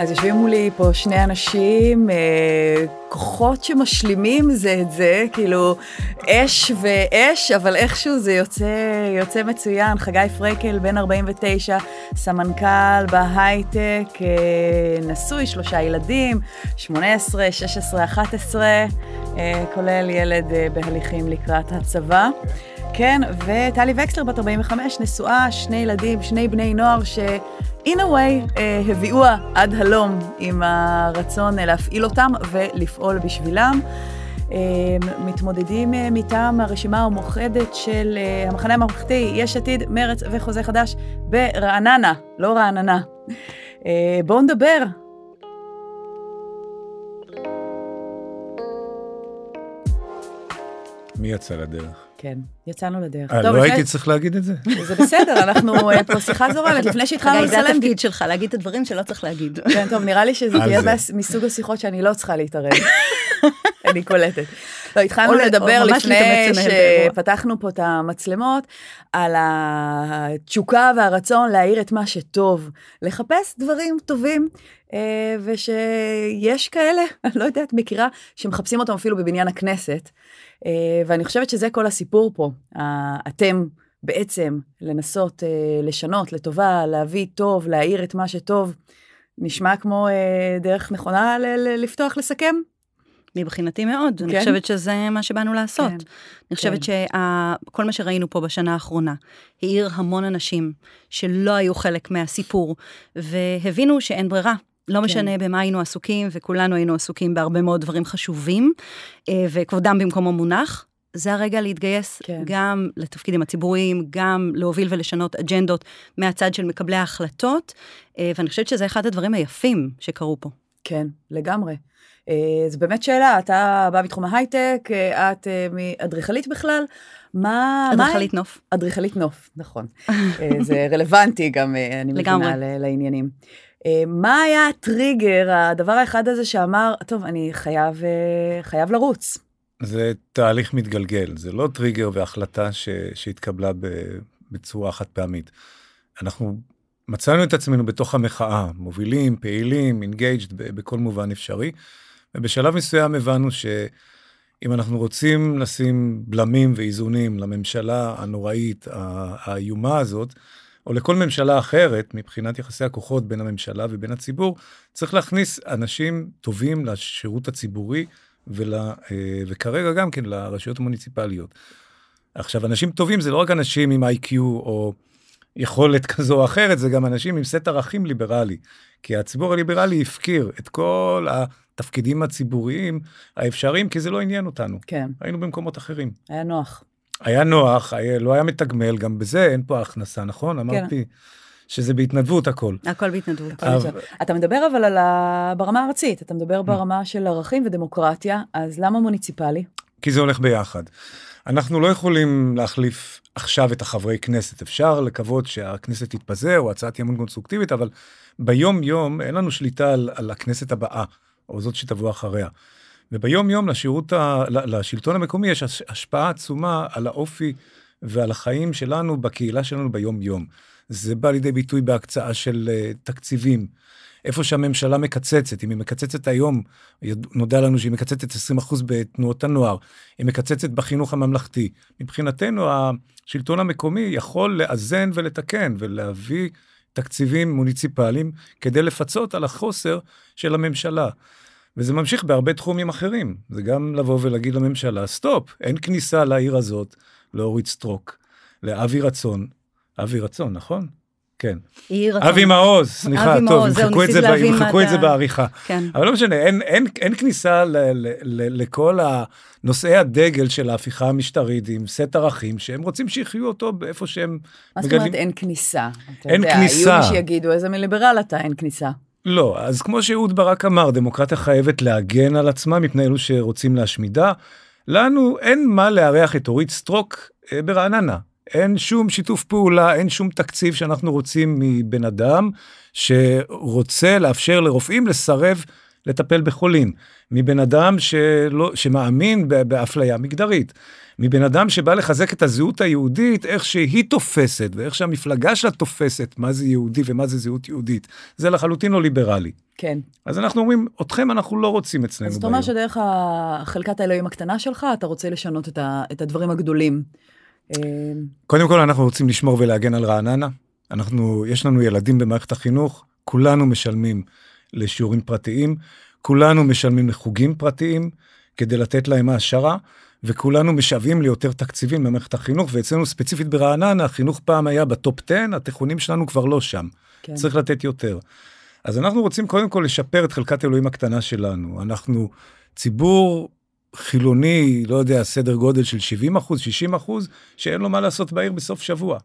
אז יושבים מולי פה שני אנשים, אה, כוחות שמשלימים זה את זה, כאילו אש ואש, אבל איכשהו זה יוצא, יוצא מצוין. חגי פרקל, בן 49, סמנכ"ל בהייטק, אה, נשוי, שלושה ילדים, 18, 16, 11, אה, כולל ילד אה, בהליכים לקראת הצבא. כן, וטלי וקסלר, בת 45, נשואה, שני ילדים, שני בני נוער, ש... in a way אה, הביאוה עד הלום עם הרצון אה, להפעיל אותם ולפעול בשבילם. אה, מתמודדים מטעם הרשימה המאוחדת של המחנה הממלכתי, יש עתיד, מרץ וחוזה חדש ברעננה, לא רעננה. בואו נדבר. מי יצא לדרך? כן, יצאנו לדרך. אה, טוב, לא הייתי צריך להגיד את זה? זה בסדר, אנחנו אה, פה שיחה זורמת. לפני שהתחלנו חגי, זה לצלם, התפקיד שלך, להגיד את הדברים שלא צריך להגיד. כן, טוב, נראה לי שזה תהיה. מס- מסוג השיחות שאני לא צריכה להתערב. אני קולטת. לא, התחלנו לדבר לפני. שפתחנו פה את המצלמות, על התשוקה והרצון להעיר את מה שטוב, לחפש דברים טובים, ושיש כאלה, אני לא יודעת, מכירה, שמחפשים אותם אפילו בבניין הכנסת, אה, ואני חושבת שזה כל הסיפור פה. אתם בעצם לנסות אה, לשנות לטובה, להביא טוב, להעיר את מה שטוב. נשמע כמו אה, דרך נכונה לפתוח לסכם? מבחינתי מאוד, אני כן? חושבת שזה מה שבאנו לעשות. כן, אני חושבת שכל מה שראינו פה בשנה האחרונה, העיר המון אנשים שלא היו חלק מהסיפור, והבינו שאין ברירה. כן. לא משנה במה היינו עסוקים, וכולנו היינו עסוקים בהרבה מאוד דברים חשובים, אה, וכבודם במקומו מונח. זה הרגע להתגייס כן. גם לתפקידים הציבוריים, גם להוביל ולשנות אג'נדות מהצד של מקבלי ההחלטות, אה, ואני חושבת שזה אחד הדברים היפים שקרו פה. כן, לגמרי. אה, זו באמת שאלה, אתה בא מתחום ההייטק, את מאדריכלית בכלל, מה... מה- אדריכלית נוף. אדריכלית נוף, נכון. זה רלוונטי גם, אני לגמרי. מבינה, לעניינים. אה, מה היה הטריגר, הדבר האחד הזה שאמר, טוב, אני חייב, אה, חייב לרוץ. זה תהליך מתגלגל, זה לא טריגר והחלטה ש, שהתקבלה בצורה חד פעמית. אנחנו מצאנו את עצמנו בתוך המחאה, מובילים, פעילים, engaged בכל מובן אפשרי, ובשלב מסוים הבנו שאם אנחנו רוצים לשים בלמים ואיזונים לממשלה הנוראית, האיומה הזאת, או לכל ממשלה אחרת, מבחינת יחסי הכוחות בין הממשלה ובין הציבור, צריך להכניס אנשים טובים לשירות הציבורי, ול, אה, וכרגע גם כן לרשויות המוניציפליות. עכשיו, אנשים טובים זה לא רק אנשים עם איי-קיו או יכולת כזו או אחרת, זה גם אנשים עם סט ערכים ליברלי. כי הציבור הליברלי הפקיר את כל התפקידים הציבוריים האפשריים, כי זה לא עניין אותנו. כן, היינו במקומות אחרים. היה נוח. היה נוח, היה, לא היה מתגמל, גם בזה אין פה הכנסה, נכון? אמרתי שזה בהתנדבות הכל. הכל בהתנדבות. אבל-. אתה מדבר אבל על ה... ברמה הארצית, אתה מדבר ברמה של ערכים ודמוקרטיה, אז למה מוניציפלי? כי זה הולך ביחד. אנחנו לא יכולים להחליף עכשיו את החברי כנסת. אפשר לקוות שהכנסת תתפזר או הצעת אי אמון קונסטרוקטיבית, אבל ביום יום אין לנו שליטה על, על הכנסת הבאה, או זאת שתבוא אחריה. וביום יום לשירות ה, לשלטון המקומי יש הש- השפעה עצומה על האופי ועל החיים שלנו בקהילה שלנו ביום יום. זה בא לידי ביטוי בהקצאה של uh, תקציבים. איפה שהממשלה מקצצת, אם היא מקצצת היום, נודע לנו שהיא מקצצת 20% בתנועות הנוער, היא מקצצת בחינוך הממלכתי. מבחינתנו, השלטון המקומי יכול לאזן ולתקן ולהביא תקציבים מוניציפליים כדי לפצות על החוסר של הממשלה. וזה ממשיך בהרבה תחומים אחרים. זה גם לבוא ולהגיד לממשלה, סטופ, אין כניסה לעיר הזאת לאורית סטרוק, לאבי רצון. אבי רצון, נכון? כן. אבי מעוז, סליחה, טוב, ימחקו את ימחקו את זה בעריכה. כן. אבל לא משנה, אין, אין, אין כניסה ל, ל, ל, לכל הנושאי הדגל של ההפיכה המשטרית עם סט ערכים, שהם רוצים שיחיו אותו באיפה שהם מה זאת אומרת אין כניסה? אין יודע, כניסה. יהיו מי שיגידו, איזה מליברל אתה, אין כניסה. לא, אז כמו שאהוד ברק אמר, דמוקרטיה חייבת להגן על עצמה מפני אלו שרוצים להשמידה. לנו אין מה לארח את אורית סטרוק אה, ברעננה. אין שום שיתוף פעולה, אין שום תקציב שאנחנו רוצים מבן אדם שרוצה לאפשר לרופאים לסרב לטפל בחולים. מבן אדם שלא, שמאמין באפליה מגדרית. מבן אדם שבא לחזק את הזהות היהודית, איך שהיא תופסת, ואיך שהמפלגה שלה תופסת מה זה יהודי ומה זה זהות יהודית. זה לחלוטין לא ליברלי. כן. אז אנחנו אומרים, אתכם אנחנו לא רוצים אצלנו אז אתה אומר שדרך חלקת האלוהים הקטנה שלך, אתה רוצה לשנות את, ה, את הדברים הגדולים. אה, קודם כל, אנחנו רוצים לשמור ולהגן על רעננה. אנחנו, יש לנו ילדים במערכת החינוך, כולנו משלמים לשיעורים פרטיים, כולנו משלמים לחוגים פרטיים כדי לתת להם העשרה, וכולנו משאבים ליותר תקציבים במערכת החינוך, ואצלנו ספציפית ברעננה, החינוך פעם היה בטופ 10, התיכונים שלנו כבר לא שם. כן. צריך לתת יותר. אז אנחנו רוצים קודם כל לשפר את חלקת אלוהים הקטנה שלנו. אנחנו ציבור חילוני, לא יודע, סדר גודל של 70 אחוז, 60 אחוז, שאין לו מה לעשות בעיר בסוף שבוע.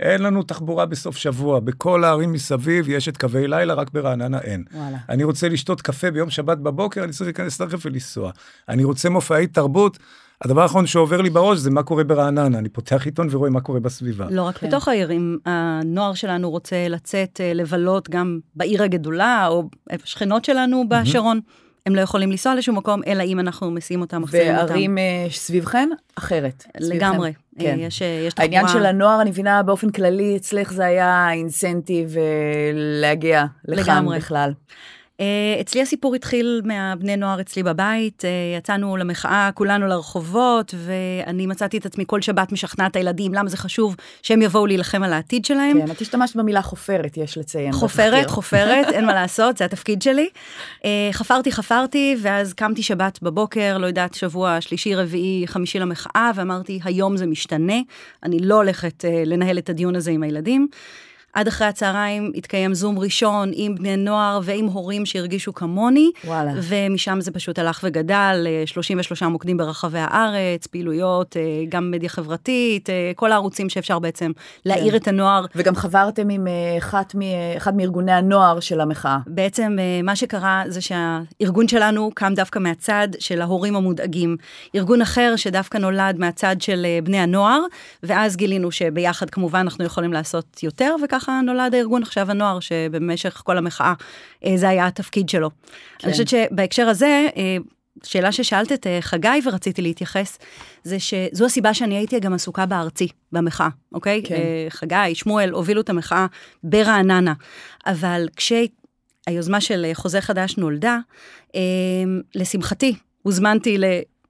אין לנו תחבורה בסוף שבוע, בכל הערים מסביב יש את קווי לילה, רק ברעננה אין. וואלה. אני רוצה לשתות קפה ביום שבת בבוקר, אני צריך להיכנס לרכב ולנסוע. אני רוצה מופעי תרבות, הדבר האחרון שעובר לי בראש זה מה קורה ברעננה, אני פותח עיתון ורואה מה קורה בסביבה. לא רק כן. בתוך העיר, אם הנוער שלנו רוצה לצאת, אה, לבלות גם בעיר הגדולה, או שכנות שלנו בשרון. Mm-hmm. הם לא יכולים לנסוע לשום מקום, אלא אם אנחנו מסיעים אותם, מחזירים אותם. וערים אה, סביבכם, אחרת. לגמרי. כן. אה, יש, יש תחבורה... העניין של הנוער, אני מבינה, באופן כללי, אצלך זה היה אינסנטיב להגיע לכאן בכלל. אה, אצלי הסיפור התחיל מהבני נוער אצלי בבית, אה, יצאנו למחאה, כולנו לרחובות, ואני מצאתי את עצמי כל שבת משכנעת הילדים, למה זה חשוב שהם יבואו להילחם על העתיד שלהם. כן, את השתמשת במילה חופרת, יש לציין. חופרת, חופרת, אין מה לעשות, זה התפקיד שלי. אה, חפרתי, חפרתי, ואז קמתי שבת בבוקר, לא יודעת, שבוע שלישי, רביעי, חמישי למחאה, ואמרתי, היום זה משתנה, אני לא הולכת לנהל את הדיון הזה עם הילדים. עד אחרי הצהריים התקיים זום ראשון עם בני נוער ועם הורים שהרגישו כמוני. וואלה. ומשם זה פשוט הלך וגדל, 33 אה, מוקדים ברחבי הארץ, פעילויות, אה, גם מדיה חברתית, אה, כל הערוצים שאפשר בעצם להעיר כן. את הנוער. וגם חברתם עם אחת מ, אחד מארגוני הנוער של המחאה. בעצם מה שקרה זה שהארגון שלנו קם דווקא מהצד של ההורים המודאגים. ארגון אחר שדווקא נולד מהצד של בני הנוער, ואז גילינו שביחד כמובן אנחנו יכולים לעשות יותר, וכך ככה נולד הארגון עכשיו הנוער, שבמשך כל המחאה אה, זה היה התפקיד שלו. כן. אני חושבת שבהקשר הזה, אה, שאלה ששאלת את אה, חגי ורציתי להתייחס, זה שזו הסיבה שאני הייתי גם עסוקה בארצי, במחאה, אוקיי? כן. חגי, שמואל, הובילו את המחאה ברעננה. אבל כשהיוזמה של חוזה חדש נולדה, לשמחתי, הוזמנתי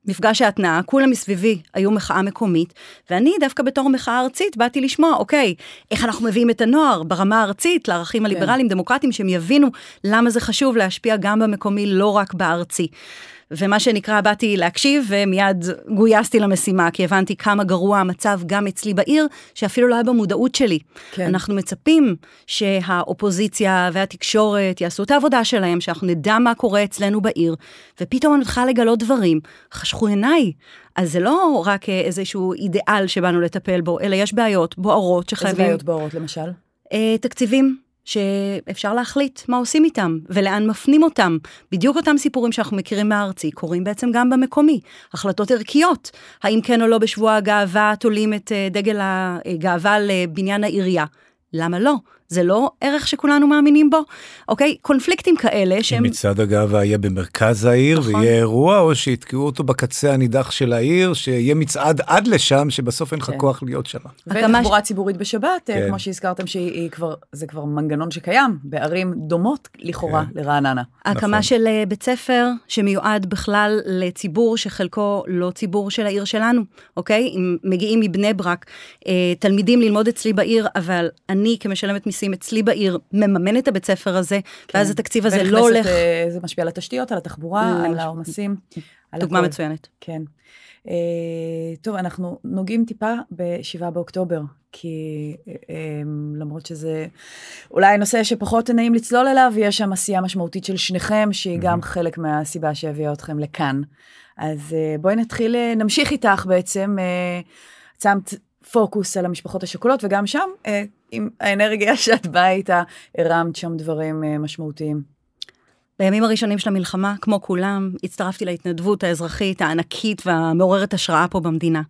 מפגש ההתנעה, כולם מסביבי היו מחאה מקומית, ואני דווקא בתור מחאה ארצית באתי לשמוע, אוקיי, איך אנחנו מביאים את הנוער ברמה הארצית לערכים כן. הליברליים, דמוקרטיים, שהם יבינו למה זה חשוב להשפיע גם במקומי, לא רק בארצי. ומה שנקרא, באתי להקשיב ומיד גויסתי למשימה, כי הבנתי כמה גרוע המצב גם אצלי בעיר, שאפילו לא היה במודעות שלי. כן. אנחנו מצפים שהאופוזיציה והתקשורת יעשו את העבודה שלהם, שאנחנו נדע מה קורה אצלנו בעיר, ופתאום אני מתחילה לגלות דברים, חשכו עיניי. אז זה לא רק איזשהו אידיאל שבאנו לטפל בו, אלא יש בעיות בוערות שחייבים... איזה בעיות בוערות למשל? אה, תקציבים. שאפשר להחליט מה עושים איתם ולאן מפנים אותם. בדיוק אותם סיפורים שאנחנו מכירים מהארצי קורים בעצם גם במקומי. החלטות ערכיות, האם כן או לא בשבוע הגאווה תולים את אה, דגל הגאווה לבניין העירייה. למה לא? זה לא ערך שכולנו מאמינים בו? אוקיי? קונפליקטים כאלה שהם... מצעד הגאווה יהיה במרכז העיר נכון. ויהיה אירוע, או שיתקעו אותו בקצה הנידח של העיר, שיהיה מצעד עד לשם, שבסוף אין לך כן. כוח להיות שם. ותחבורה ש... ציבורית בשבת, אה, כן. כמו שהזכרתם שהיא כבר, זה כבר מנגנון שקיים בערים דומות לכאורה כן. לרעננה. הקמה נכון. של אה, בית ספר שמיועד בכלל לציבור שחלקו לא ציבור של העיר שלנו, אוקיי? אם מגיעים מבני ברק, אה, תלמידים ללמוד אצלי בעיר, אבל אני כמשלמת מיסים, עושים אצלי בעיר, מממן את הבית ספר הזה, כן. ואז התקציב הזה לא הולך... אה, זה משפיע על התשתיות, על התחבורה, על העומסים. דוגמה מצוינת. כן. Uh, טוב, אנחנו נוגעים טיפה ב-7 באוקטובר, כי uh, um, למרות שזה אולי נושא שפחות נעים לצלול אליו, יש שם עשייה משמעותית של שניכם, שהיא mm-hmm. גם חלק מהסיבה שהביאה אתכם לכאן. אז בואי נתחיל, נמשיך איתך בעצם. שמת פוקוס על המשפחות השכולות, וגם שם, אה, עם האנרגיה שאת באה איתה, הרמת שם דברים אה, משמעותיים. בימים הראשונים של המלחמה, כמו כולם, הצטרפתי להתנדבות האזרחית הענקית והמעוררת השראה פה במדינה.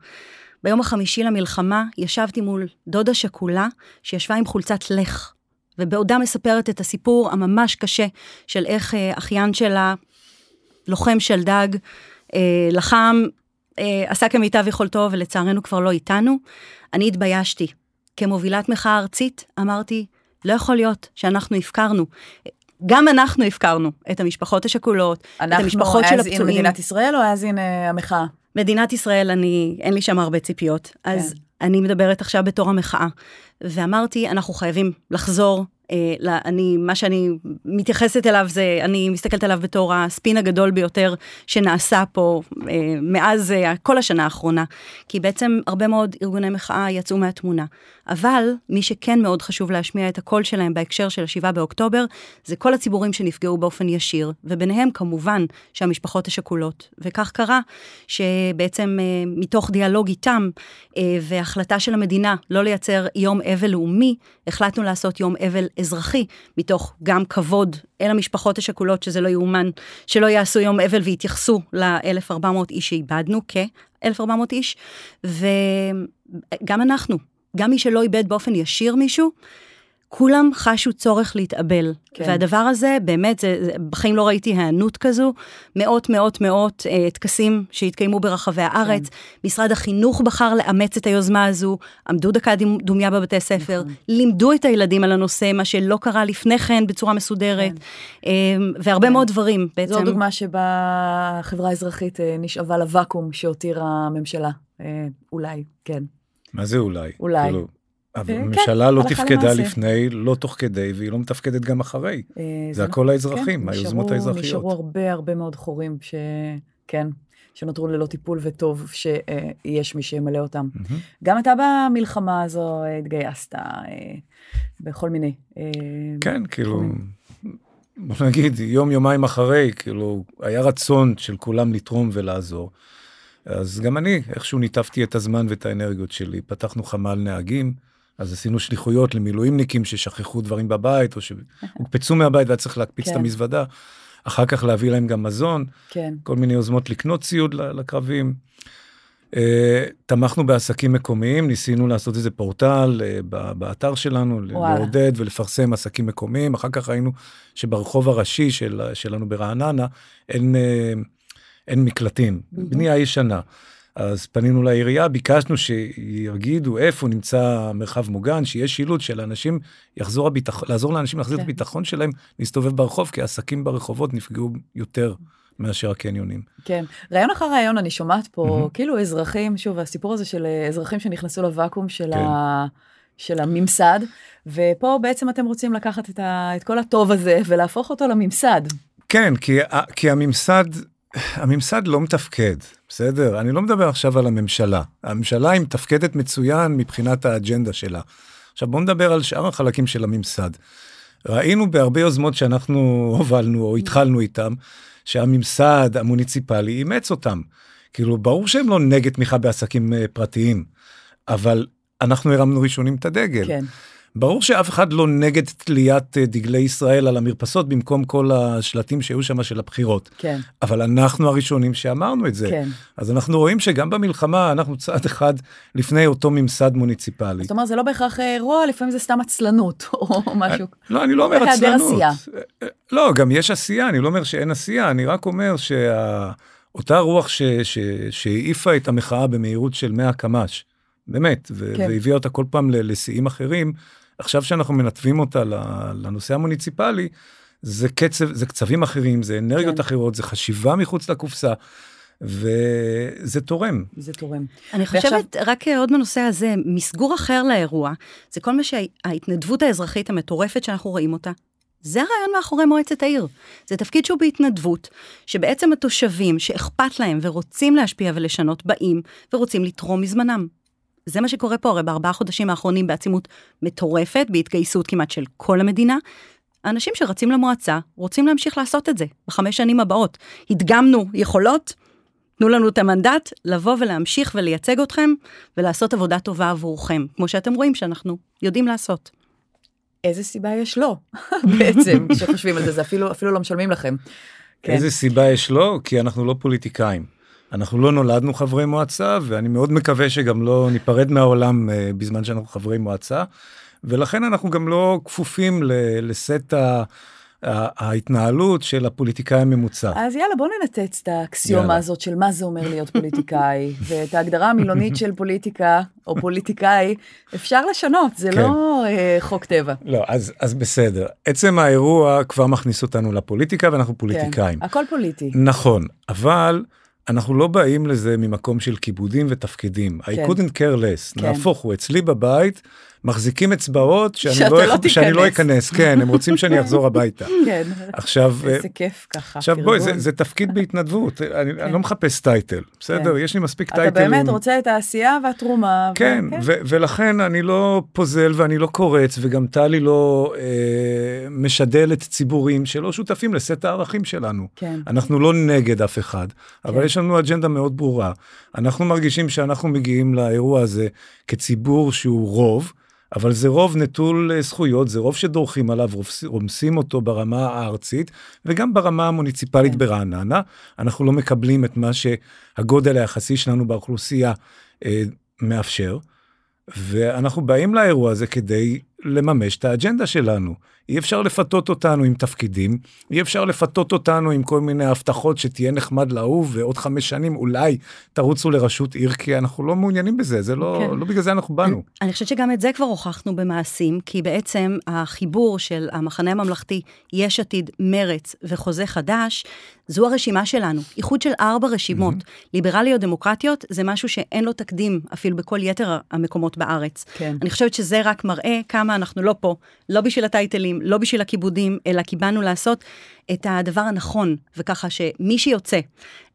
ביום החמישי למלחמה ישבתי מול דודה שכולה שישבה עם חולצת לך, ובעודה מספרת את הסיפור הממש קשה של איך אה, אחיין שלה, לוחם של דג, אה, לחם אה, עשה כמיטב יכולתו ולצערנו כבר לא איתנו. אני התביישתי. כמובילת מחאה ארצית, אמרתי, לא יכול להיות שאנחנו הפקרנו. גם אנחנו הפקרנו את המשפחות השכולות, את המשפחות של הפצועים. אנחנו, אז אין מדינת ישראל או אז אין המחאה? מדינת ישראל, אני, אין לי שם הרבה ציפיות. אז כן. אני מדברת עכשיו בתור המחאה. ואמרתי, אנחנו חייבים לחזור אני, מה שאני מתייחסת אליו זה, אני מסתכלת עליו בתור הספין הגדול ביותר שנעשה פה אה, מאז אה, כל השנה האחרונה, כי בעצם הרבה מאוד ארגוני מחאה יצאו מהתמונה. אבל מי שכן מאוד חשוב להשמיע את הקול שלהם בהקשר של השבעה באוקטובר, זה כל הציבורים שנפגעו באופן ישיר, וביניהם כמובן שהמשפחות השכולות. וכך קרה שבעצם מתוך דיאלוג איתם והחלטה של המדינה לא לייצר יום אבל לאומי, החלטנו לעשות יום אבל אזרחי, מתוך גם כבוד אל המשפחות השכולות, שזה לא יאומן, שלא יעשו יום אבל ויתייחסו ל-1,400 איש שאיבדנו, כ-1,400 איש, וגם אנחנו, גם מי שלא איבד באופן ישיר מישהו, כולם חשו צורך להתאבל. כן. והדבר הזה, באמת, זה, זה, בחיים לא ראיתי היענות כזו. מאות, מאות, מאות אה, טקסים שהתקיימו ברחבי הארץ. כן. משרד החינוך בחר לאמץ את היוזמה הזו, עמדו דקה דומיה בבתי ספר, נכון. לימדו את הילדים על הנושא, מה שלא קרה לפני כן בצורה מסודרת, כן. אה, והרבה כן. מאוד דברים בעצם. זו דוגמה שבה החברה האזרחית אה, נשאבה לוואקום שהותירה הממשלה, אה, אולי, כן. מה זה אולי? אולי. כאילו... אבל כן, הממשלה לא תפקדה לפני, לא תוך כדי, והיא לא מתפקדת גם אחרי. אה, זה הכל נכון. האזרחים, כן, היוזמות האזרחיות. נשארו הרבה הרבה מאוד חורים, שכן, שנותרו ללא טיפול וטוב שיש מי שימלא אותם. גם אתה במלחמה הזו התגייסת אה, בכל מיני... אה, כן, כאילו, בוא נגיד, יום, יומיים אחרי, כאילו, היה רצון של כולם לתרום ולעזור. אז גם אני איכשהו ניתבתי את הזמן ואת האנרגיות שלי. פתחנו חמ"ל נהגים. אז עשינו שליחויות למילואימניקים ששכחו דברים בבית, או שהוקפצו מהבית והיה צריך להקפיץ כן. את המזוודה. אחר כך להביא להם גם מזון, כן. כל מיני יוזמות לקנות ציוד לקרבים. Uh, תמכנו בעסקים מקומיים, ניסינו לעשות איזה פורטל uh, באתר שלנו, וואלה. לעודד ולפרסם עסקים מקומיים. אחר כך ראינו שברחוב הראשי של, שלנו ברעננה אין, uh, אין מקלטים, mm-hmm. בנייה ישנה. אז פנינו לעירייה, ביקשנו שיגידו איפה נמצא מרחב מוגן, שיהיה שילוט שלאנשים יחזור הביטחון, לעזור לאנשים להחזיר כן. את הביטחון שלהם להסתובב ברחוב, כי עסקים ברחובות נפגעו יותר מאשר הקניונים. כן, ראיון אחר ראיון אני שומעת פה, mm-hmm. כאילו אזרחים, שוב, הסיפור הזה של אזרחים שנכנסו לוואקום של, כן. ה... של הממסד, ופה בעצם אתם רוצים לקחת את, ה... את כל הטוב הזה ולהפוך אותו לממסד. כן, כי, כי הממסד, הממסד לא מתפקד. בסדר? אני לא מדבר עכשיו על הממשלה. הממשלה היא מתפקדת מצוין מבחינת האג'נדה שלה. עכשיו בוא נדבר על שאר החלקים של הממסד. ראינו בהרבה יוזמות שאנחנו הובלנו או התחלנו איתם, שהממסד המוניציפלי אימץ אותם. כאילו, ברור שהם לא נגד תמיכה בעסקים אה, פרטיים, אבל אנחנו הרמנו ראשונים את הדגל. כן. ברור שאף אחד לא נגד תליית אה, דגלי ישראל על המרפסות במקום כל השלטים שהיו שם של הבחירות. כן. אבל אנחנו הראשונים שאמרנו את זה. כן. אז אנחנו רואים שגם במלחמה אנחנו צעד אחד לפני אותו ממסד מוניציפלי. זאת אומרת, זה לא בהכרח אירוע, לפעמים זה סתם עצלנות או משהו. לא, אני לא אומר עצלנות. לא, גם יש עשייה, אני לא אומר שאין עשייה, אני רק אומר שאותה רוח שהעיפה את המחאה במהירות של 100 קמ"ש, באמת, כן. והביאה אותה כל פעם לשיאים אחרים, עכשיו שאנחנו מנתבים אותה לנושא המוניציפלי, זה קצב, זה קצבים אחרים, זה אנרגיות כן. אחרות, זה חשיבה מחוץ לקופסה. וזה תורם. זה תורם. אני חושבת, ועכשיו... רק עוד בנושא הזה, מסגור אחר לאירוע, זה כל מה שההתנדבות האזרחית המטורפת שאנחנו רואים אותה. זה הרעיון מאחורי מועצת העיר. זה תפקיד שהוא בהתנדבות, שבעצם התושבים שאכפת להם ורוצים להשפיע ולשנות באים ורוצים לתרום מזמנם. זה מה שקורה פה, הרי בארבעה חודשים האחרונים בעצימות מטורפת, בהתגייסות כמעט של כל המדינה. האנשים שרצים למועצה רוצים להמשיך לעשות את זה בחמש שנים הבאות. הדגמנו יכולות, תנו לנו את המנדט לבוא ולהמשיך ולייצג אתכם ולעשות עבודה טובה עבורכם, כמו שאתם רואים שאנחנו יודעים לעשות. איזה סיבה יש לו בעצם, כשחושבים על זה, זה אפילו, אפילו לא משלמים לכם. כן. איזה סיבה יש לו? כי אנחנו לא פוליטיקאים. אנחנו לא נולדנו חברי מועצה, ואני מאוד מקווה שגם לא ניפרד מהעולם uh, בזמן שאנחנו חברי מועצה, ולכן אנחנו גם לא כפופים לסט ההתנהלות של הפוליטיקאי הממוצע. אז יאללה, בוא ננתץ את האקסיומה יאללה. הזאת של מה זה אומר להיות פוליטיקאי, ואת ההגדרה המילונית של פוליטיקה, או פוליטיקאי, אפשר לשנות, זה כן. לא אה, חוק טבע. לא, אז, אז בסדר. עצם האירוע כבר מכניס אותנו לפוליטיקה ואנחנו פוליטיקאים. כן, הכל פוליטי. נכון, אבל אנחנו לא באים לזה ממקום של כיבודים ותפקידים. I כן. couldn't care less. כן. נהפוך הוא, אצלי בבית מחזיקים אצבעות שאני לא, לא שאני לא. אכנס. כן, הם רוצים שאני אחזור הביתה. כן, עכשיו, אה, איזה כיף ככה. עכשיו בואי, זה. זה תפקיד בהתנדבות, אני, אני לא מחפש טייטל, בסדר? כן. יש לי מספיק אתה טייטלים. באמת רוצה את העשייה והתרומה. ו- כן, ו- ולכן אני לא פוזל ואני לא קורץ, וגם טלי לא אה, משדלת ציבורים שלא שותפים לסט הערכים שלנו. כן. אנחנו לא נגד אף אחד, אבל כן. יש לנו אג'נדה מאוד ברורה. אנחנו מרגישים שאנחנו מגיעים לאירוע הזה כציבור שהוא רוב, אבל זה רוב נטול אה, זכויות, זה רוב שדורכים עליו, רומס- רומסים אותו ברמה הארצית, וגם ברמה המוניציפלית כן. ברעננה. אנחנו לא מקבלים את מה שהגודל היחסי שלנו באוכלוסייה אה, מאפשר, ואנחנו באים לאירוע הזה כדי לממש את האג'נדה שלנו. אי אפשר לפתות אותנו עם תפקידים, אי אפשר לפתות אותנו עם כל מיני הבטחות שתהיה נחמד לאהוב, ועוד חמש שנים אולי תרוצו לראשות עיר, כי אנחנו לא מעוניינים בזה, זה לא, כן. לא בגלל זה אנחנו באנו. אני חושבת שגם את זה כבר הוכחנו במעשים, כי בעצם החיבור של המחנה הממלכתי, יש עתיד, מרץ וחוזה חדש, זו הרשימה שלנו. איחוד של ארבע רשימות, ליברליות דמוקרטיות, זה משהו שאין לו תקדים אפילו בכל יתר המקומות בארץ. כן. אני חושבת שזה רק מראה כמה אנחנו לא פה, לא בשביל הטייטלים, לא בשביל הכיבודים, אלא כי באנו לעשות את הדבר הנכון, וככה שמי שיוצא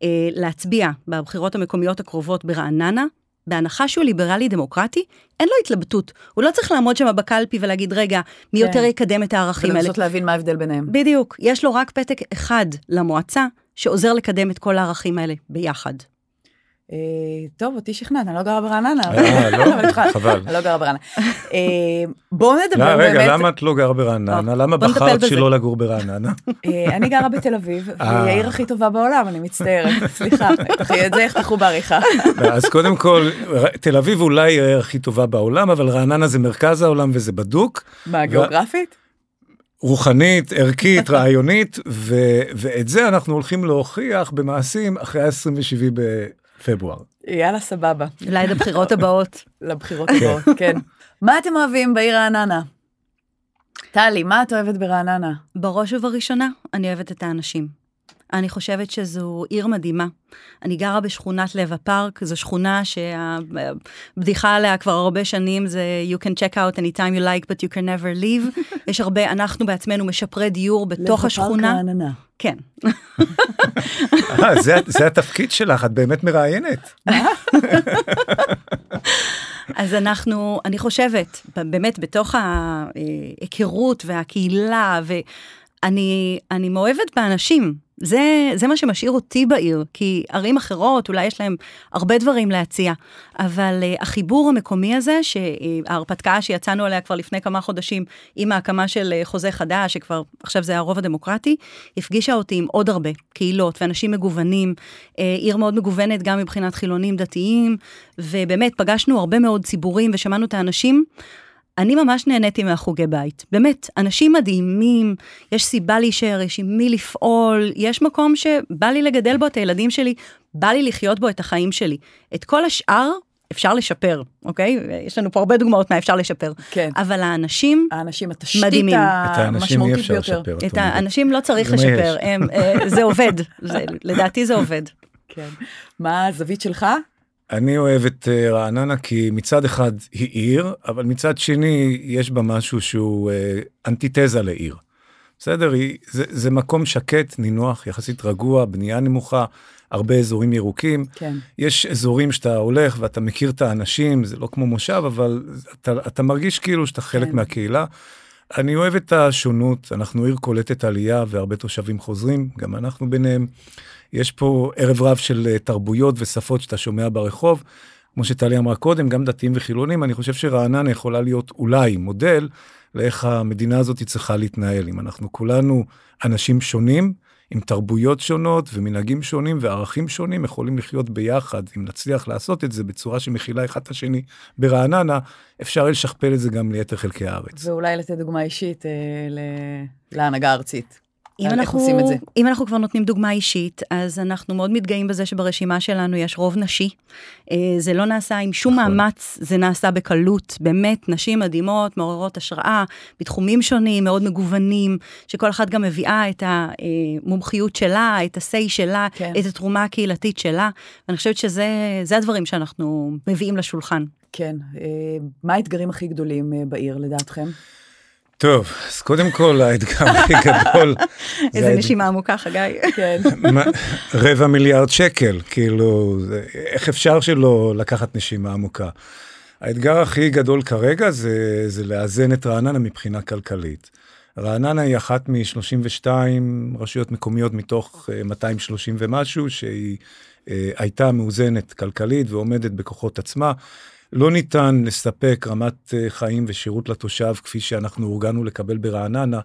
אה, להצביע בבחירות המקומיות הקרובות ברעננה, בהנחה שהוא ליברלי דמוקרטי, אין לו התלבטות. הוא לא צריך לעמוד שם בקלפי ולהגיד, רגע, מי כן. יותר יקדם את הערכים האלה. ולנסות להבין מה ההבדל ביניהם. בדיוק, יש לו רק פתק אחד למועצה, שעוזר לקדם את כל הערכים האלה ביחד. אה, טוב, אותי שכנעת, אני לא גרה ברעננה. אה, לא? חבל. אני לא גרה ברעננה. אה, בואו לא, נדבר באמת. רגע, למה את לא גרה ברעננה? למה בחרת. שלא לגור ברעננה? אה, אני גרה בתל אביב, והיא. העיר הכי טובה בעולם, אני מצטערת. סליחה, את זה יחתכו בעריכה. אז קודם כל, תל אביב אולי היא העיר הכי טובה בעולם, אבל רעננה זה מרכז העולם וזה בדוק. מה, גיאוגרפית? רוחנית, ערכית, רעיונית, ו- ואת זה אנחנו הולכים להוכיח במעשים אחרי ה-27 בפברואר. יאללה, סבבה. אולי עד הבחירות הבאות. לבחירות הבאות, כן. מה אתם אוהבים בעיר רעננה? טלי, מה את אוהבת ברעננה? בראש ובראשונה, אני אוהבת את האנשים. אני חושבת שזו עיר מדהימה. אני גרה בשכונת לב הפארק, זו שכונה שהבדיחה עליה כבר הרבה שנים זה you can check out anytime you like but you can never leave. יש הרבה, אנחנו בעצמנו משפרי דיור בתוך השכונה. רעננה. כן. אה, זה, זה התפקיד שלך, את באמת מראיינת. אז אנחנו, אני חושבת, באמת בתוך ההיכרות והקהילה, ואני אני מאוהבת באנשים. זה, זה מה שמשאיר אותי בעיר, כי ערים אחרות, אולי יש להם הרבה דברים להציע, אבל uh, החיבור המקומי הזה, שההרפתקה שיצאנו עליה כבר לפני כמה חודשים, עם ההקמה של uh, חוזה חדש, שכבר עכשיו זה הרוב הדמוקרטי, הפגישה אותי עם עוד הרבה קהילות ואנשים מגוונים, uh, עיר מאוד מגוונת גם מבחינת חילונים דתיים, ובאמת פגשנו הרבה מאוד ציבורים ושמענו את האנשים. אני ממש נהניתי מהחוגי בית, באמת, אנשים מדהימים, יש סיבה להישאר, יש עם מי לפעול, יש מקום שבא לי לגדל בו את הילדים שלי, בא לי לחיות בו את החיים שלי. את כל השאר אפשר לשפר, אוקיי? יש לנו פה הרבה דוגמאות מה אפשר לשפר. כן. אבל האנשים, האנשים, התשתית מדהימים. את האנשים אי אפשר ביותר. לשפר. את. האנשים לא צריך לשפר. הם, אה, זה עובד, זה, לדעתי זה עובד. כן. מה הזווית שלך? אני אוהב את אה, רעננה כי מצד אחד היא עיר, אבל מצד שני יש בה משהו שהוא אה, אנטיתזה לעיר. בסדר? היא, זה, זה מקום שקט, נינוח, יחסית רגוע, בנייה נמוכה, הרבה אזורים ירוקים. כן. יש אזורים שאתה הולך ואתה מכיר את האנשים, זה לא כמו מושב, אבל אתה, אתה מרגיש כאילו שאתה חלק כן. מהקהילה. אני אוהב את השונות, אנחנו עיר קולטת עלייה והרבה תושבים חוזרים, גם אנחנו ביניהם. יש פה ערב רב של אה, תרבויות ושפות שאתה שומע ברחוב. כמו שטלי אמרה קודם, גם דתיים וחילונים, אני חושב שרעננה יכולה להיות אולי מודל לאיך המדינה הזאת צריכה להתנהל. אם אנחנו כולנו אנשים שונים, עם תרבויות שונות ומנהגים שונים וערכים שונים יכולים לחיות ביחד. אם נצליח לעשות את זה בצורה שמכילה אחד את השני ברעננה, אפשר לשכפל את זה גם ליתר חלקי הארץ. ואולי לתת דוגמה אישית אה, להנהגה הארצית. אם אנחנו, אם אנחנו כבר נותנים דוגמה אישית, אז אנחנו מאוד מתגאים בזה שברשימה שלנו יש רוב נשי. אה, זה לא נעשה עם שום נכון. מאמץ, זה נעשה בקלות. באמת, נשים מדהימות, מעוררות השראה, בתחומים שונים, מאוד מגוונים, שכל אחת גם מביאה את המומחיות שלה, את ה-say שלה, כן. את התרומה הקהילתית שלה. ואני חושבת שזה הדברים שאנחנו מביאים לשולחן. כן. אה, מה האתגרים הכי גדולים אה, בעיר, לדעתכם? טוב, אז קודם כל האתגר הכי גדול... איזה נשימה עמוקה, חגי. כן. רבע מיליארד שקל, כאילו, איך אפשר שלא לקחת נשימה עמוקה? האתגר הכי גדול כרגע זה, זה לאזן את רעננה מבחינה כלכלית. רעננה היא אחת מ-32 רשויות מקומיות מתוך 230 אה, ומשהו, שהיא אה, הייתה מאוזנת כלכלית ועומדת בכוחות עצמה. לא ניתן לספק רמת אה, חיים ושירות לתושב כפי שאנחנו הורגלנו לקבל ברעננה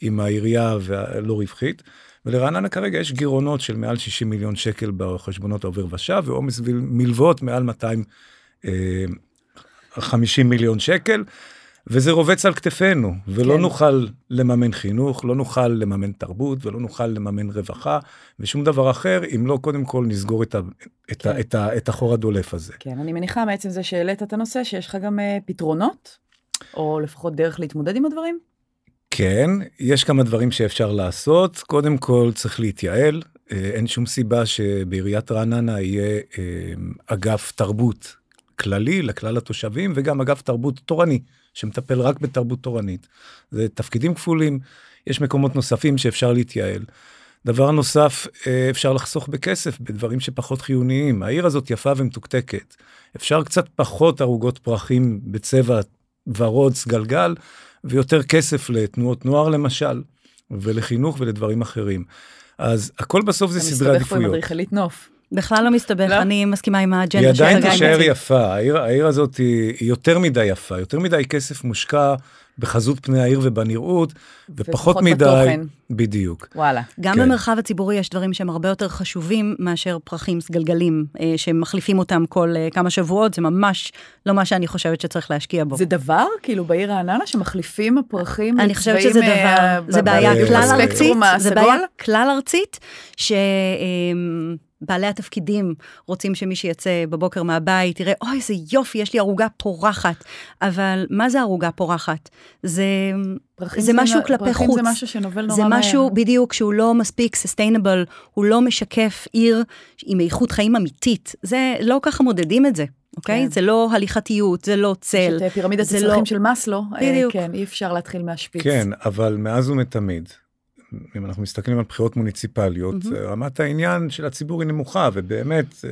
עם העירייה והלא רווחית. ולרעננה כרגע יש גירעונות של מעל 60 מיליון שקל בחשבונות העובר ושב ועומס מלוות מעל 250 אה, מיליון שקל. וזה רובץ על כתפינו, ולא כן. נוכל לממן חינוך, לא נוכל לממן תרבות, ולא נוכל לממן רווחה, ושום דבר אחר, אם לא קודם כל נסגור את, ה, את, כן. ה, את, ה, את החור הדולף הזה. כן, אני מניחה מעצם זה שהעלית את הנושא, שיש לך גם uh, פתרונות, או לפחות דרך להתמודד עם הדברים? כן, יש כמה דברים שאפשר לעשות. קודם כל צריך להתייעל. אה, אין שום סיבה שבעיריית רעננה יהיה אה, אגף תרבות כללי לכלל התושבים וגם אגף תרבות תורני שמטפל רק בתרבות תורנית. זה תפקידים כפולים, יש מקומות נוספים שאפשר להתייעל. דבר נוסף, אה, אפשר לחסוך בכסף בדברים שפחות חיוניים. העיר הזאת יפה ומתוקתקת. אפשר קצת פחות ערוגות פרחים בצבע ורוד, סגלגל, ויותר כסף לתנועות נוער למשל, ולחינוך ולדברים אחרים. אז הכל בסוף זה סדרי עדיפויות. אתה מסתבך פה עם אדריכלית נוף. בכלל לא מסתבך, לא? אני מסכימה עם האג'נדה של חגי. היא עדיין תישאר יפה, העיר, העיר הזאת היא, היא יותר מדי יפה, יותר מדי כסף מושקע בחזות פני העיר ובנראות, ופחות מדי... בתוכן. בדיוק. וואלה. גם כן. במרחב הציבורי יש דברים שהם הרבה יותר חשובים מאשר פרחים סגלגלים, אה, שמחליפים אותם כל אה, כמה שבועות, זה ממש לא מה שאני חושבת שצריך להשקיע בו. זה דבר, כאילו בעיר רעננה, שמחליפים פרחים אני חושבת שזה דבר, אה, זה בעיה כלל ארצית, זה בעיה כלל ארצית, ש... אה, בעלי התפקידים רוצים שמי שיצא בבוקר מהבית יראה, אוי, איזה יופי, יש לי ערוגה פורחת. אבל מה זה ערוגה פורחת? זה, זה, זה משהו כלפי חוץ. זה משהו שנובל נורא מהר. זה משהו, בדיוק, שהוא לא מספיק סוסטיינבל, הוא לא משקף עיר עם איכות חיים אמיתית. זה, לא ככה מודדים את זה. אוקיי? כן. זה לא הליכתיות, זה לא צל. יש את פירמידת הצרכים לא... של מאסלו. אה, בדיוק. כן, אי אפשר להתחיל מהשפיץ. כן, אבל מאז ומתמיד, אם אנחנו מסתכלים על בחירות מוניציפליות, mm-hmm. רמת העניין של הציבור היא נמוכה, ובאמת, אה,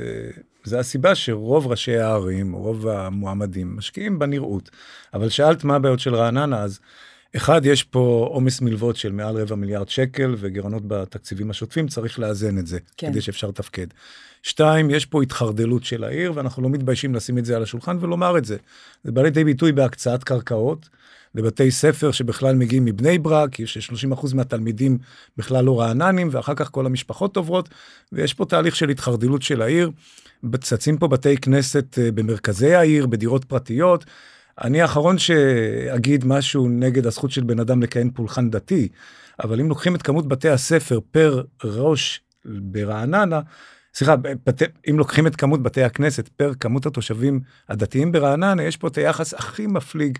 זה הסיבה שרוב ראשי הערים, רוב המועמדים, משקיעים בנראות. אבל שאלת מה הבעיות של רעננה, אז אחד, יש פה עומס מלוות של מעל רבע מיליארד שקל וגירעונות בתקציבים השוטפים, צריך לאזן את זה, כן. כדי שאפשר לתפקד. שתיים, יש פה התחרדלות של העיר, ואנחנו לא מתביישים לשים את זה על השולחן ולומר את זה. זה בא לידי ביטוי בהקצאת קרקעות. לבתי ספר שבכלל מגיעים מבני ברק, ש-30% מהתלמידים בכלל לא רעננים, ואחר כך כל המשפחות עוברות, ויש פה תהליך של התחרדלות של העיר. צצים פה בתי כנסת אה, במרכזי העיר, בדירות פרטיות. אני האחרון שאגיד משהו נגד הזכות של בן אדם לקיים פולחן דתי, אבל אם לוקחים את כמות בתי הספר פר ראש ברעננה, סליחה, אם לוקחים את כמות בתי הכנסת פר כמות התושבים הדתיים ברעננה, יש פה את היחס הכי מפליג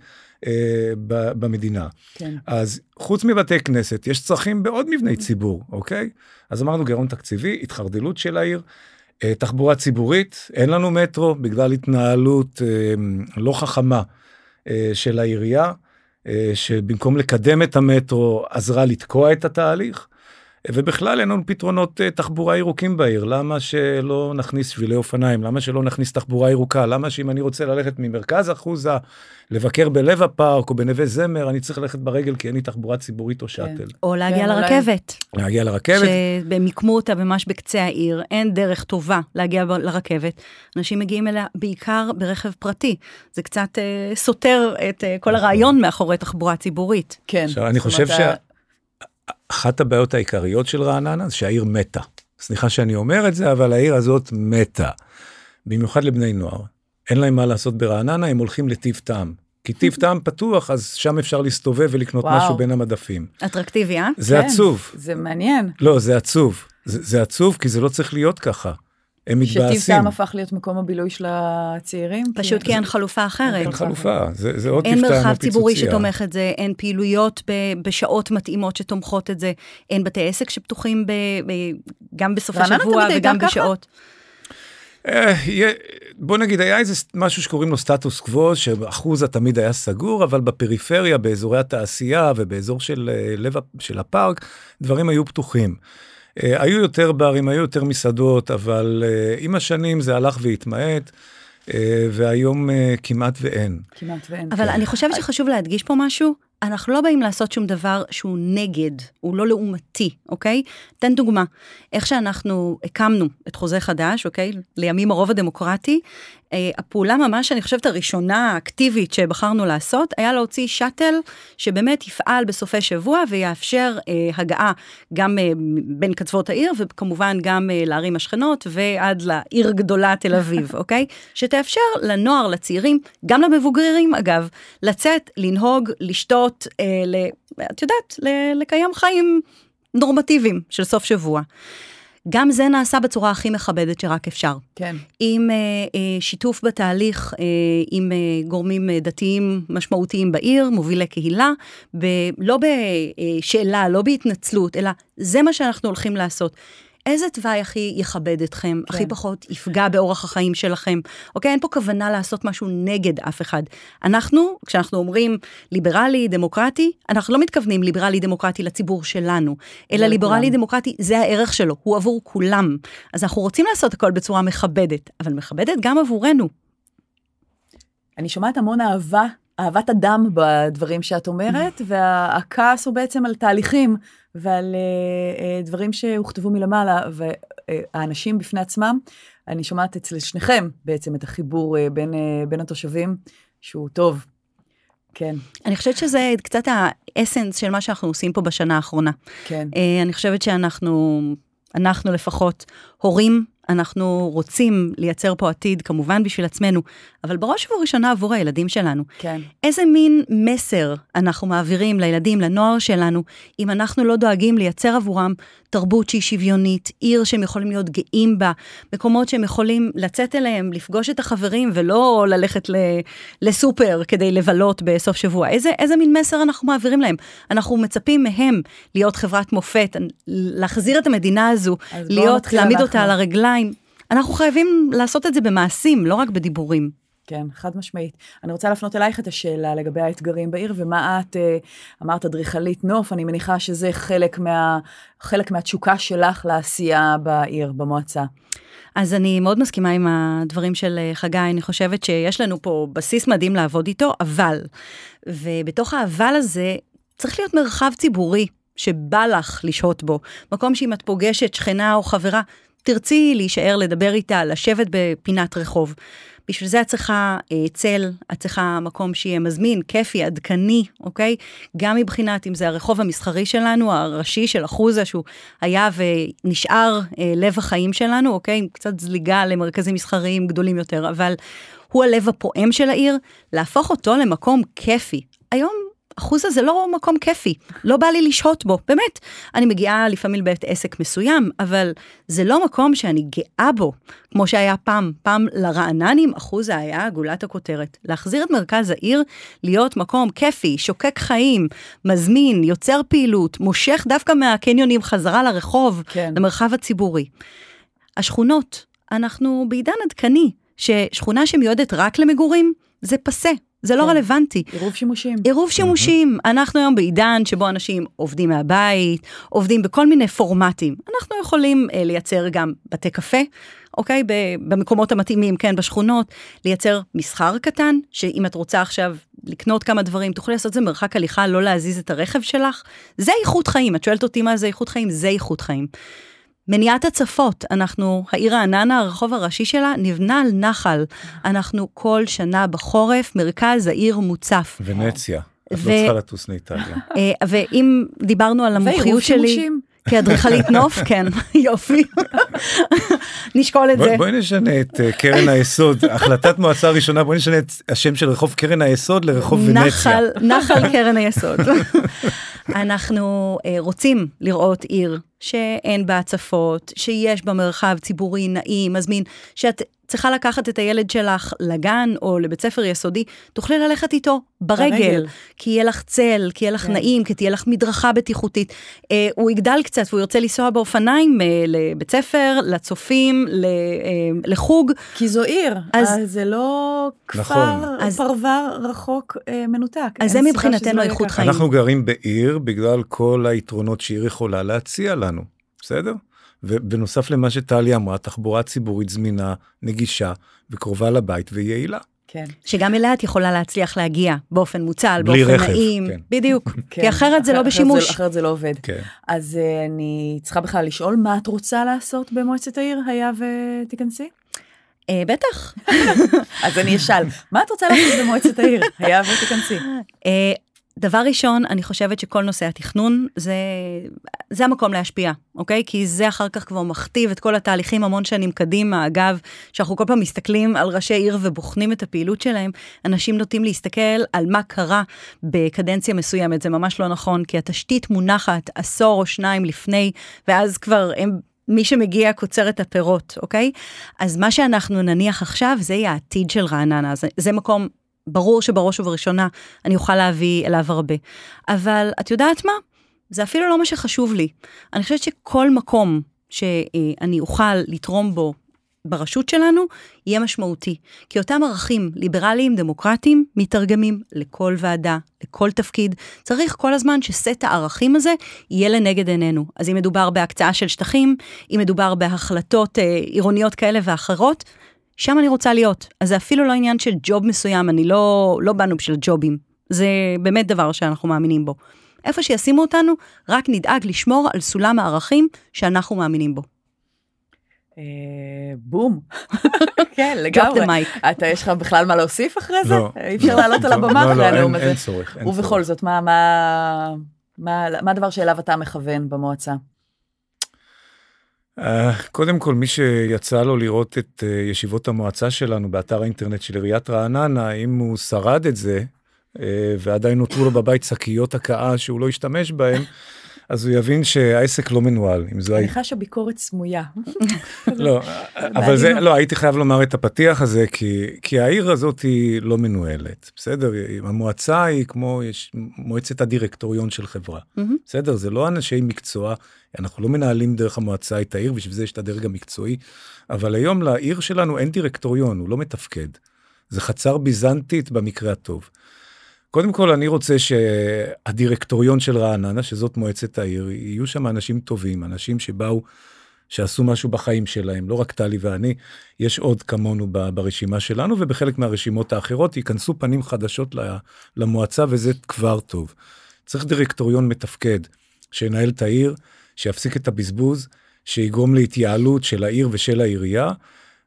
אה, ב, במדינה. כן. אז חוץ מבתי כנסת, יש צרכים בעוד מבני ציבור, אוקיי? אז אמרנו גירעון תקציבי, התחרדלות של העיר. אה, תחבורה ציבורית, אין לנו מטרו בגלל התנהלות אה, לא חכמה של העירייה, אה, שבמקום לקדם את המטרו עזרה לתקוע את התהליך. ובכלל אין לנו פתרונות אה, תחבורה ירוקים בעיר, למה שלא נכניס שבילי אופניים, למה שלא נכניס תחבורה ירוקה, למה שאם אני רוצה ללכת ממרכז אחוזה, לבקר בלב הפארק או בנווה זמר, אני צריך ללכת ברגל כי אין לי תחבורה ציבורית או כן. שאטל. או להגיע כן, לרכבת. להגיע לרכבת. שבמיקמו אותה ממש בקצה העיר, אין דרך טובה להגיע לרכבת. אנשים מגיעים אליה בעיקר ברכב פרטי. זה קצת אה, סותר את אה, כל נכון. הרעיון מאחורי תחבורה ציבורית. כן. עכשיו, אני חושב שה... אחת הבעיות העיקריות של רעננה זה שהעיר מתה. סליחה שאני אומר את זה, אבל העיר הזאת מתה. במיוחד לבני נוער. אין להם מה לעשות ברעננה, הם הולכים לטיב טעם. כי טיב טעם פתוח, אז שם אפשר להסתובב ולקנות וואו. משהו בין המדפים. אטרקטיבי, אה? זה כן, עצוב. זה מעניין. לא, זה עצוב. זה, זה עצוב כי זה לא צריך להיות ככה. הם שטיב מתבאסים. טעם הפך להיות מקום הבילוי של הצעירים. פשוט כי אין חלופה אחרת. אין חלופה, זה, זה עוד אין טיב טעם מרחב או ציבורי פיצוצייה. שתומך את זה, אין פעילויות ב- בשעות מתאימות שתומכות את זה, אין בתי עסק שפתוחים ב- ב- גם בסופי שבוע וגם? בשעות. אה, בוא נגיד היה איזה משהו שקוראים לו סטטוס קוו שאחוזה תמיד היה סגור אבל בפריפריה באזורי התעשייה ובאזור של אה, של הפארק דברים היו פתוחים. אה, היו יותר ברים היו יותר מסעדות אבל אה, עם השנים זה הלך והתמעט אה, והיום אה, כמעט ואין. כמעט ואין. אבל אני חושבת שחשוב להדגיש פה משהו, אנחנו לא באים לעשות שום דבר שהוא נגד, הוא לא לעומתי, אוקיי? תן דוגמה, איך שאנחנו הקמנו את חוזה חדש, אוקיי? לימים הרוב הדמוקרטי, אה, הפעולה ממש, אני חושבת, הראשונה האקטיבית שבחרנו לעשות, היה להוציא שאטל שבאמת יפעל בסופי שבוע ויאפשר אה, הגעה גם אה, בין קצוות העיר, וכמובן גם אה, לערים השכנות ועד לעיר גדולה תל אביב, אוקיי? שתאפשר לנוער, לצעירים, גם למבוגרים אגב, לצאת, לנהוג, לשתות, אה, ל, את יודעת, ל, לקיים חיים נורמטיביים של סוף שבוע. גם זה נעשה בצורה הכי מכבדת שרק אפשר. כן. עם אה, אה, שיתוף בתהליך אה, עם אה, גורמים אה, דתיים משמעותיים בעיר, מובילי קהילה, ב, לא בשאלה, לא בהתנצלות, אלא זה מה שאנחנו הולכים לעשות. איזה תוואי הכי יכבד אתכם, כן. הכי פחות יפגע באורח החיים שלכם. אוקיי, אין פה כוונה לעשות משהו נגד אף אחד. אנחנו, כשאנחנו אומרים ליברלי, דמוקרטי, אנחנו לא מתכוונים ליברלי, דמוקרטי לציבור שלנו, אלא. ליברלי, דמוקרטי, זה הערך שלו, הוא עבור כולם. אז אנחנו רוצים לעשות הכל בצורה מכבדת, אבל מכבדת גם עבורנו. אני שומעת המון אהבה, אהבת אדם בדברים שאת אומרת, והכעס הוא בעצם על תהליכים ועל אה, אה, דברים שהוכתבו מלמעלה, והאנשים בפני עצמם, אני שומעת אצל שניכם בעצם את החיבור אה, בין, בין התושבים, שהוא טוב. כן, אני חושבת שזה קצת האסנס של מה שאנחנו עושים פה בשנה האחרונה. כן. אני חושבת שאנחנו, אנחנו לפחות, הורים, אנחנו רוצים לייצר פה עתיד, כמובן בשביל עצמנו, אבל בראש ובראשונה עבור הילדים שלנו. כן. איזה מין מסר אנחנו מעבירים לילדים, לנוער שלנו, אם אנחנו לא דואגים לייצר עבורם תרבות שהיא שוויונית, עיר שהם יכולים להיות גאים בה, מקומות שהם יכולים לצאת אליהם, לפגוש את החברים ולא ללכת ל, לסופר כדי לבלות בסוף שבוע. איזה, איזה מין מסר אנחנו מעבירים להם? אנחנו מצפים מהם להיות חברת מופת, להחזיר את המדינה הזו, להיות, להעמיד אנחנו. אותה על הרגליים. אנחנו חייבים לעשות את זה במעשים, לא רק בדיבורים. כן, חד משמעית. אני רוצה להפנות אלייך את השאלה לגבי האתגרים בעיר, ומה את אה, אמרת, אדריכלית נוף, אני מניחה שזה חלק, מה, חלק מהתשוקה שלך לעשייה בעיר, במועצה. אז אני מאוד מסכימה עם הדברים של אה, חגי, אני חושבת שיש לנו פה בסיס מדהים לעבוד איתו, אבל, ובתוך האבל הזה צריך להיות מרחב ציבורי שבא לך לשהות בו, מקום שאם את פוגשת שכנה או חברה, תרצי להישאר לדבר איתה, לשבת בפינת רחוב. בשביל זה את צריכה אה, צל, את צריכה מקום שיהיה מזמין, כיפי, עדכני, אוקיי? גם מבחינת אם זה הרחוב המסחרי שלנו, הראשי של אחוזה, שהוא היה ונשאר אה, לב החיים שלנו, אוקיי? עם קצת זליגה למרכזים מסחריים גדולים יותר, אבל הוא הלב הפועם של העיר, להפוך אותו למקום כיפי. היום אחוזה זה לא מקום כיפי, לא בא לי לשהות בו, באמת. אני מגיעה לפעמים לבית עסק מסוים, אבל זה לא מקום שאני גאה בו, כמו שהיה פעם. פעם לרעננים אחוזה היה גולת הכותרת. להחזיר את מרכז העיר להיות מקום כיפי, שוקק חיים, מזמין, יוצר פעילות, מושך דווקא מהקניונים חזרה לרחוב, כן. למרחב הציבורי. השכונות, אנחנו בעידן עדכני, ששכונה שמיועדת רק למגורים, זה פסה, זה לא כן. רלוונטי. עירוב שימושים. עירוב שימושים, אנחנו היום בעידן שבו אנשים עובדים מהבית, עובדים בכל מיני פורמטים. אנחנו יכולים אה, לייצר גם בתי קפה, אוקיי? במקומות המתאימים, כן, בשכונות, לייצר מסחר קטן, שאם את רוצה עכשיו לקנות כמה דברים, תוכלי לעשות את זה מרחק הליכה, לא להזיז את הרכב שלך. זה איכות חיים, את שואלת אותי מה זה איכות חיים? זה איכות חיים. מניעת הצפות, אנחנו, העיר רעננה, הרחוב הראשי שלה, נבנה על נחל. אנחנו כל שנה בחורף, מרכז העיר מוצף. ונציה. את ו- לא צריכה לטוס לאיטליה. אה, ואם דיברנו על המומחיות ועירוב שלי שימושים. כאדריכלית נוף, כן, יופי. נשקול את זה. בואי נשנה את אה, קרן היסוד, החלטת מועצה ראשונה, בואי נשנה את השם של רחוב קרן היסוד לרחוב ונציה. נחל, נחל קרן היסוד. אנחנו uh, רוצים לראות עיר שאין בה הצפות, שיש בה מרחב ציבורי נעים, מזמין, שאת צריכה לקחת את הילד שלך לגן או לבית ספר יסודי, תוכלי ללכת איתו ברגל, ברגל. כי יהיה לך צל, כי יהיה לך כן. נעים, כי תהיה לך מדרכה בטיחותית. Uh, הוא יגדל קצת והוא ירצה לנסוע באופניים uh, לבית ספר, לצופים, ל, uh, לחוג. כי זו עיר, אז- אז זה לא כפר, נכון. אז- פרבר רחוק אה, מנותק. אז זה מבחינתנו לא איכות. חיים. אנחנו גרים בעיר בגלל כל היתרונות שעיר יכולה להציע לנו, בסדר? ובנוסף למה שטלי אמרה, תחבורה ציבורית זמינה, נגישה וקרובה לבית ויעילה. כן. שגם אליה את יכולה להצליח להגיע באופן מוצל, בלי באופן רכב, נעים. כן. בדיוק. כן. כי אחרת זה לא אחרת בשימוש. אחרת זה לא עובד. כן. אז אה, אני צריכה בכלל לשאול מה את רוצה לעשות במועצת העיר, היה ותיכנסי? אה, בטח. אז אני אשאל, מה את רוצה לעשות במועצת העיר, היה ותיכנסי? אה, דבר ראשון, אני חושבת שכל נושא התכנון זה, זה המקום להשפיע, אוקיי? כי זה אחר כך כבר מכתיב את כל התהליכים המון שנים קדימה. אגב, שאנחנו כל פעם מסתכלים על ראשי עיר ובוחנים את הפעילות שלהם, אנשים נוטים להסתכל על מה קרה בקדנציה מסוימת. זה ממש לא נכון, כי התשתית מונחת עשור או שניים לפני, ואז כבר הם... מי שמגיע קוצר את הפירות, אוקיי? אז מה שאנחנו נניח עכשיו, זה יהיה העתיד של רעננה. זה, זה מקום ברור שבראש ובראשונה אני אוכל להביא אליו הרבה. אבל את יודעת מה? זה אפילו לא מה שחשוב לי. אני חושבת שכל מקום שאני אוכל לתרום בו ברשות שלנו, יהיה משמעותי. כי אותם ערכים ליברליים דמוקרטיים מתרגמים לכל ועדה, לכל תפקיד. צריך כל הזמן שסט הערכים הזה יהיה לנגד עינינו. אז אם מדובר בהקצאה של שטחים, אם מדובר בהחלטות אה, עירוניות כאלה ואחרות, שם אני רוצה להיות. אז זה אפילו לא עניין של ג'וב מסוים, אני לא, לא באנו בשביל ג'ובים. זה באמת דבר שאנחנו מאמינים בו. איפה שישימו אותנו, רק נדאג לשמור על סולם הערכים שאנחנו מאמינים בו. אה, בום. כן, לגמרי. אתה, יש לך בכלל מה להוסיף אחרי זה? לא. אי אפשר לעלות על הבמה לא, אחרי לא, הנאום אין- הזה. אין צורך. אין ובכל צורך. זאת, מה- מה- מה מה הדבר שאליו אתה מכוון במועצה? קודם כל, מי שיצא לו לראות את אה, ישיבות המועצה שלנו באתר האינטרנט של עיריית רעננה, אם הוא שרד את זה, אה, ועדיין נותרו לו בבית שקיות הקאה שהוא לא השתמש בהן, אז הוא יבין שהעסק לא מנוהל, אם זו אני. חשה ביקורת סמויה. לא, אבל זה, לא, הייתי חייב לומר את הפתיח הזה, כי, כי העיר הזאת היא לא מנוהלת, בסדר? המועצה היא כמו, יש מועצת הדירקטוריון של חברה. בסדר? זה לא אנשי מקצוע, אנחנו לא מנהלים דרך המועצה את העיר, בשביל זה יש את הדרג המקצועי, אבל היום לעיר שלנו אין דירקטוריון, הוא לא מתפקד. זה חצר ביזנטית במקרה הטוב. קודם כל, אני רוצה שהדירקטוריון של רעננה, שזאת מועצת העיר, יהיו שם אנשים טובים, אנשים שבאו, שעשו משהו בחיים שלהם, לא רק טלי ואני, יש עוד כמונו ברשימה שלנו, ובחלק מהרשימות האחרות ייכנסו פנים חדשות למועצה, וזה כבר טוב. צריך דירקטוריון מתפקד, שינהל את העיר, שיפסיק את הבזבוז, שיגרום להתייעלות של העיר ושל העירייה,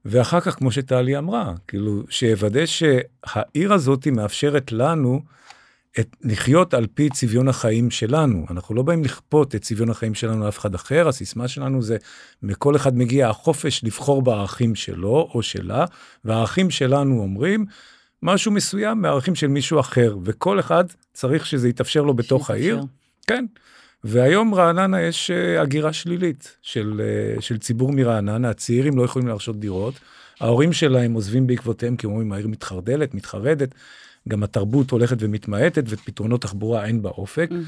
ואחר כך, כמו שטלי אמרה, כאילו, שיוודא שהעיר הזאת מאפשרת לנו את, לחיות על פי צביון החיים שלנו. אנחנו לא באים לכפות את צביון החיים שלנו לאף אחד אחר, הסיסמה שלנו זה, מכל אחד מגיע החופש לבחור בערכים שלו או שלה, והערכים שלנו אומרים משהו מסוים מהערכים של מישהו אחר, וכל אחד צריך שזה יתאפשר לו בתוך שיתאפשר. העיר. כן. והיום רעננה יש אה, הגירה שלילית של, אה, של ציבור מרעננה, הצעירים לא יכולים להרשות דירות, ההורים שלהם עוזבים בעקבותיהם כי הם אומרים העיר מתחרדלת, מתחרדת, גם התרבות הולכת ומתמעטת ופתרונות תחבורה אין באופק, מהמם.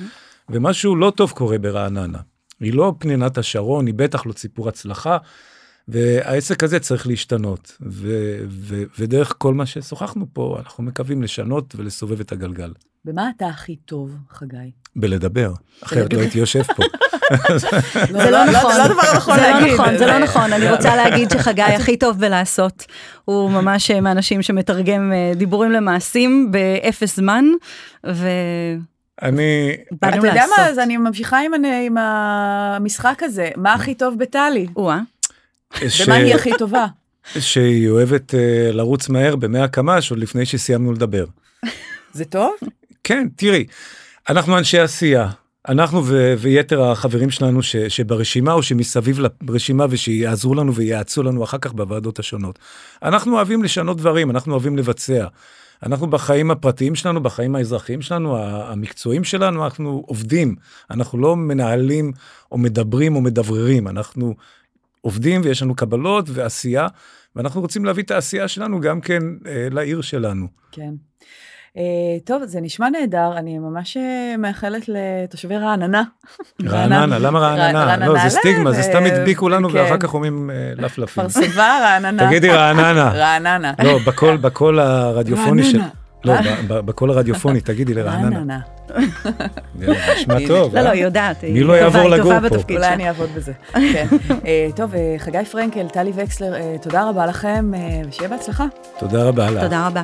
ומשהו לא טוב קורה ברעננה. היא לא פנינת השרון, היא בטח לא סיפור הצלחה, והעסק הזה צריך להשתנות, ו- ו- ודרך כל מה ששוחחנו פה, אנחנו מקווים לשנות ולסובב את הגלגל. במה אתה הכי טוב, חגי? בלדבר, אחרת לא הייתי יושב פה. זה לא נכון, זה לא הנכון זה לא להגיד. נכון, זה לא נכון, אני רוצה להגיד שחגי הכי טוב בלעשות. הוא ממש אה, מהאנשים שמתרגם אה, דיבורים למעשים באפס זמן, ובאנו אני, אתה יודע מה, אז. אני ממשיכה עם המשחק הזה. מה הכי טוב בטלי? או-אה. ש- במה היא הכי טובה? שהיא אוהבת אה, לרוץ מהר במאה קמ"ש עוד לפני שסיימנו לדבר. זה טוב? כן, תראי, אנחנו אנשי עשייה. אנחנו ו- ויתר החברים שלנו ש- שברשימה או שמסביב לרשימה ושיעזרו לנו ויעצו לנו אחר כך בוועדות השונות. אנחנו אוהבים לשנות דברים, אנחנו אוהבים לבצע. אנחנו בחיים הפרטיים שלנו, בחיים האזרחיים שלנו, המקצועיים שלנו, אנחנו עובדים. אנחנו לא מנהלים או מדברים או מדבררים, אנחנו עובדים ויש לנו קבלות ועשייה, ואנחנו רוצים להביא את העשייה שלנו גם כן אה, לעיר שלנו. כן. Uh, טוב, זה נשמע נהדר, אני ממש אה, מאחלת לתושבי רעננה. רעננה, למה רעננה? לא, זה סטיגמה, זה סתם הדביקו לנו כן. ואחר כך אומרים לפלפים. כפר סבא, רעננה. תגידי רעננה. רעננה. לא, בקול הרדיופוני של... לא, בקול הרדיופוני, תגידי לרעננה. רעננה. נשמע טוב. לא, לא, היא יודעת. מי לא יעבור לגור פה? אולי אני אעבוד בזה. כן. טוב, חגי פרנקל, טלי וקסלר, תודה רבה לכם, ושיהיה בהצלחה. תודה רבה לך. תודה רבה.